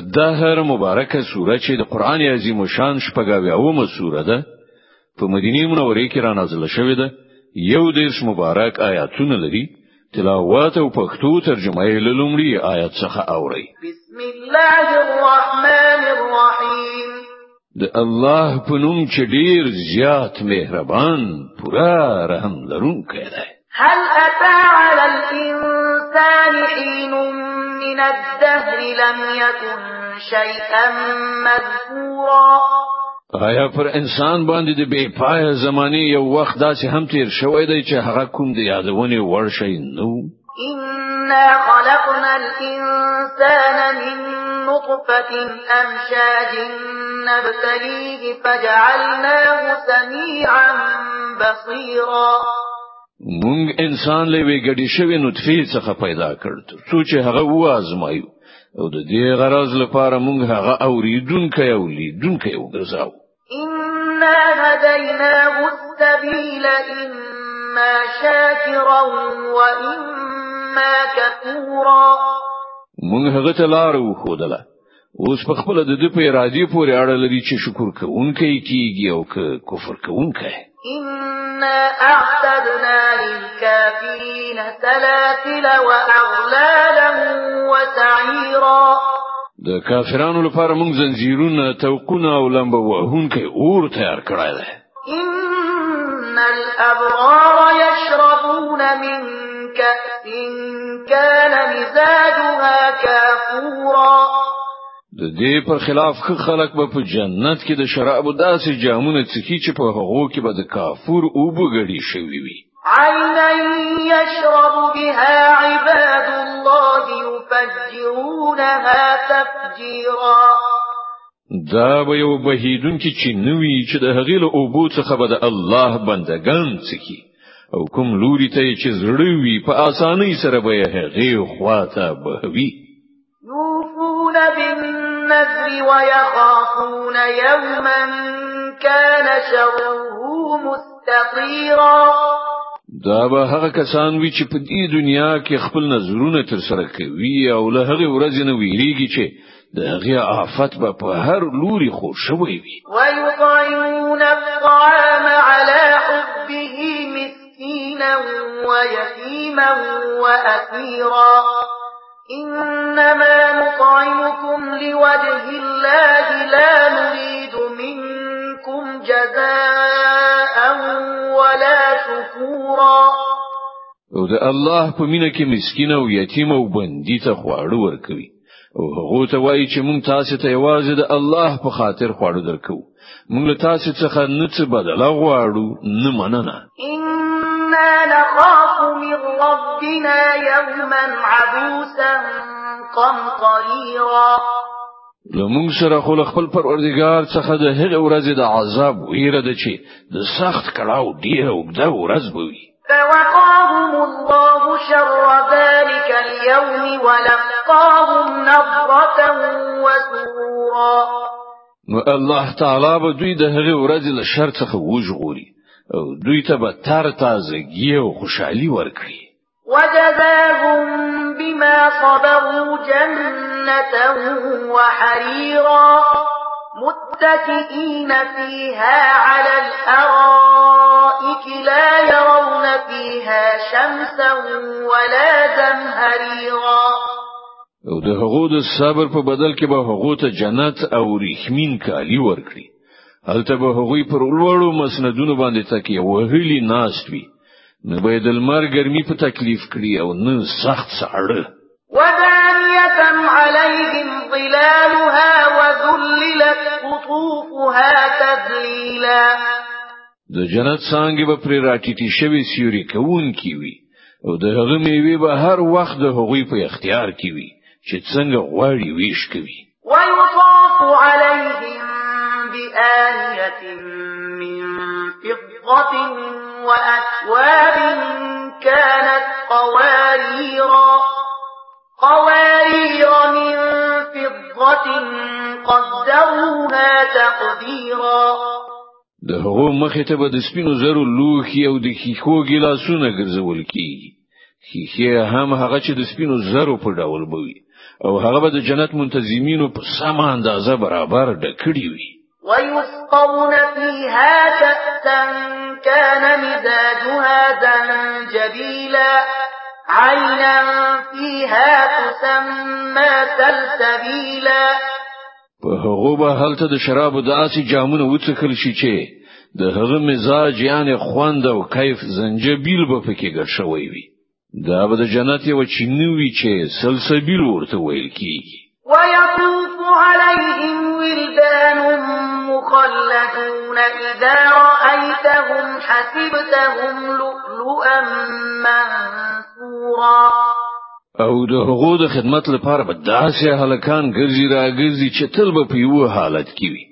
دهر مبارکه سوره چې د قران عظیم شان شپږاویاومه سوره ده په مدینه منوره کې را نازله شوې ده یو دیرش مبارک آیاتونه لري تلاوت او پښتو ترجمه یې لومړی آیات څخه اوري بسم الله الرحمن الرحیم د الله په نوم چې ډیر زیات مهربان پورا رحم لرونکی دی هل اتا علی الانسان حین من الدهر لم يكن شيئا مذكورا آیا پر انسان باندې د بی پای زمانی یو وخت داسې هم تیر شوی دی چې هغه کوم دی یادونه ورشي نو ان خلقنا الإنسان من نطفة أمشاج نبتليه فجعلناه سميعا بصيرا مونږ انسان له ویګډې شوې نطفې څخه پیدا کړ څو چې هغه وازمایو او د دې غرض لپاره مونږ هغه اوریدونکې او لیدونکې وګرځاو ان هدیناه السبیل اما شاکرا واما کفورا مونږ هغه ته لار وښودله اوس په خپل د دې په ارادي پورې اړه لري چې شکر کوونکې کیږي او کفر کوونکې إنا أعتدنا للكافرين سلاسل وأغلالا وسعيرا د کافرانو لپاره موږ زنجیرونه توقونه او لمبه وهونکي اور تیار کړای دی ان الابرار يشربون من كأس كان مزاجها كافورا د دې پر خلاف خلک به په جنت کې د شراب داسې جامونه څکي چې په هغه کې به د کافور او بغړی شوی وي عینا یشرب بها عباد الله یفجرونها تفجیرا دا به یو بهیدون کې چې نوې چې د هغې له اوبو څخه به د الله بندگان څکی او کوم لوري ته چې زړوي په اسانۍ سره به هغې خواته بهوي النذر ويخافون يوما كان شره مستطيرا دا به هغه کسان وی چې په دې دنیا کې خپل نظرونه تر سره کوي او له هغه ورځې نه ویریږي چې د هغه آفت به په هر لوري خور شوی وي ويطعمون الطعام على حبه مسكينا ويتيما واثيرا إنما نطعمكم لوجه الله لا نريد منكم جزاء ولا شكورا او د الله په مینه کې مسكين او یتیم او بندي ته خواړه ورکوي او هغه ته وایي چې مونږ تاسو ته یوازې د الله په خاطر خواړه درکو مونږ له تاسو څخه نه څه بدل غواړو نه مننه ان نخاف من ربنا يوما عبوسا قمطريرا لمون سره خل خپل پروردگار څخه د هغې ورځې د عذاب ویره ده چې د سخت کړاو ډیره اوږده ورځ به وي فوقاهم الله شر ذلك اليوم ولقاهم نظرة وسرورا نو الله تعالی به دوی د هغې ورځې له شر څخه وژغوري او دوی ته به تر تازه او خوشحالي ورکړي وَجَزَاهُم بِمَا صَبَرُوا جَنَّةً وَحَرِيرًا مُتَّكِئِينَ فِيهَا عَلَى الْأَرَائِكِ لَا يَرَوْنَ فِيهَا شَمْسًا وَلَا زَمْهَرِيرًا او د هغو د صبر په بدل کې به هغو ته جنت او رحمین کالی ورکړي هلته به هغوی پر لوړو مسندونو باندې تکیه وهلي ناست وي نه به د لمر ګرمي په تکلیف کړی او نه سخت ساړه ودانية عليهم ظلالها وذللت قطوفها تذليلا د جنت څنګه به پر راټیټی شوی سیوري کوون کیوي او د هغه میوه به هر وخت د هغوی په اختیار کیوي چې څنګه غواړي ویش کوي ويطاف عليهم بآنية من فضة وأكواب كانت قواريرا قوارير من فضة قدروها تقديرا د هغو مخې ته به د سپینو زرو لوښي او د خیخو ګلاسونه ګرځول کیږي خیخه هم هغه چې د سپینو زرو په ډول بوي او هغه به د جنت منتظمینو په سم اندازه برابر ډکړي وي ويسقون فيها كأسا مزاجها زنجبيلا عينا فيها تسمى سلسبيلا په هغه به هلته د شرابو د اسی جامونه وڅکل شي چې د هغه مزاج یعنی خوند او کیف زنجبیل به پکې ګرځوي وي دا به د جنت یو چینوي چې سلسبیل ورته ویل کیږي ويطوف عليهم ولدان الْمُخَلَّدُونَ إِذَا رَأَيْتَهُمْ حَسِبْتَهُمْ لُؤْلُؤًا مَّنثُورًا او د هغو د خدمت لپاره به داسې هلکان ګرځي راګرځي چې تل به په یوه حالت کې وي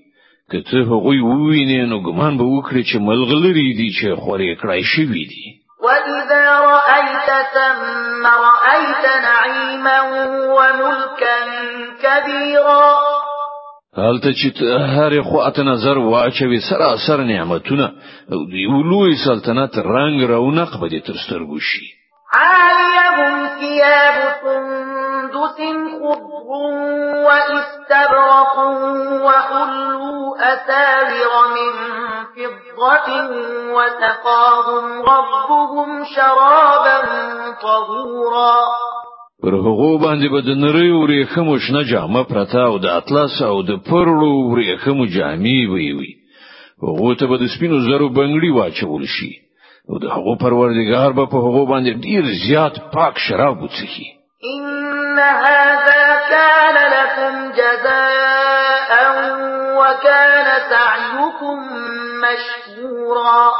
که څه هغوی ووینې نو ګمان به وکړي چې ملغلري دي چې خورې کړای شوي دي وَإِذَا رَأَيْتَ ثَمَّ رَأَيْتَ نَعِيمًا وَمُلْكًا كَبِيرًا هل هلته چې هر خواته نظر واچوي سراسر نعمتونه او د یو لوی سلطنت رنگ رونق به تر سترګو شي عالیهم ثياب سندس خضر واستبرق وحلوا أساور من فضة وسقاهم ربهم شرابا طهورا پر هغه باندې به د نری وریخمو شنه جامه پرتا او د اطلس او د پرلو وریخمو جامې وی وی هغه ته به د سپینو زرو بنگړی واچول شي او د هغه پروردگار به په هغه باندې ډیر زیات پاک شراب وڅښي ان هذا كان لكم جزاء وكان سعيكم مشكورا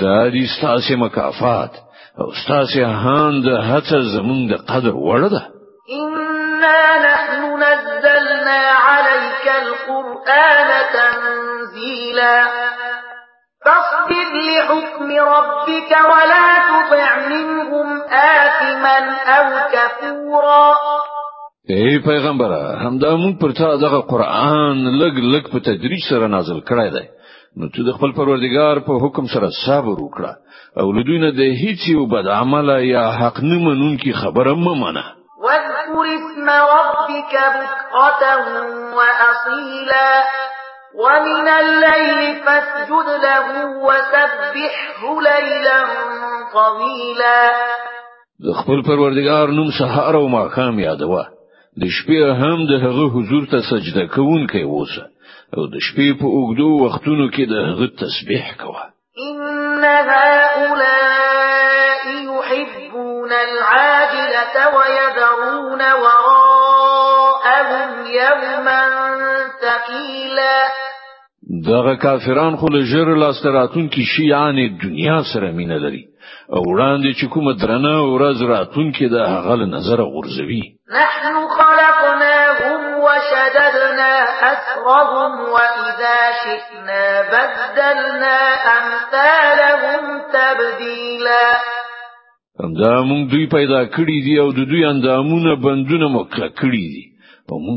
دا دې ستاسو مکافات او ستاسو هاند هڅه زمونږ ده قدر وړ إنا نحن نزلنا عليك القرآن تنزيلا فاصبر لحكم ربك ولا تطع منهم آثما أو كفورا اے پیغمبره همدا موږ پر تا دغه قران لګ لګ په تدریج سره نازل کړای دی نو ته د خپل پروردگار په حکم سره صبر وکړه او له دوی نه د هیڅ یو بد عمل یا حق نه منونکي خبره مه منه واذكر اسم ربك بكرة وأصيلا ومن الليل فاسجد له وسبحه ليلا طويلا د خپل پروردگار نوم سهار او ماښام یادوه د شپې هم د هغه حضور ته سجده کوونکی اوسه او د شپې په اوږدو وختونو کې د هغه تسبیح کوه ان هؤلاء يحبون العاجلة ويذرون وراءهم يوما ثقيلا دغه کافران خو له ژر لاسته راتونکي شیان دنیا سره مینه لري او وړاندې چې کومه درنه ورځ راتونکي د هغه نظر غورځوي نحن أسرهم وإذا شئنا بدلنا أمثالهم تبديلا اندامون دوی پیدا کړی او د دوی اندامونه بندونه کړی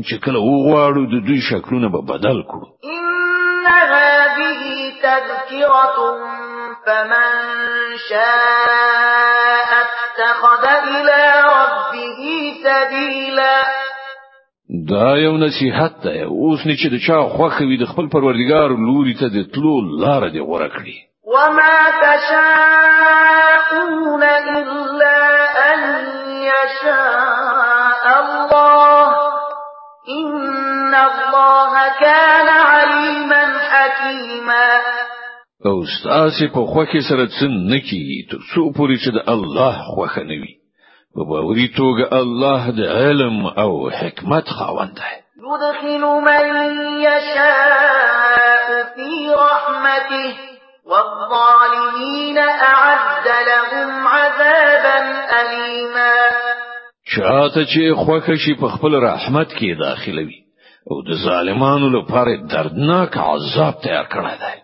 چې کله وغواړو د دوی شکلونه به بدل کړو ان هذه تذكره فمن شاء اتخذ الى ربه دا یو نصيحت ده اوس نه چې د چا خوخه وي د خپل پروردگار لوري ته د تلو لار دی غوړه کړی وما تشاءون الا ان يشاء الله ان الله كان عليما حكيما او ستاسو په خوخه سره څن نکی تر څو پوری چې د الله خوخه نه وي په باوري الله ده علم او حكمت خاوند يدخل من يشاء في رحمته والظالمين أعد لهم عذابا أليما چاته چې خوښه شي په خپل رحمت کې داخلوي او د ظالمانو لپاره دردناک عذاب تیار کړی دی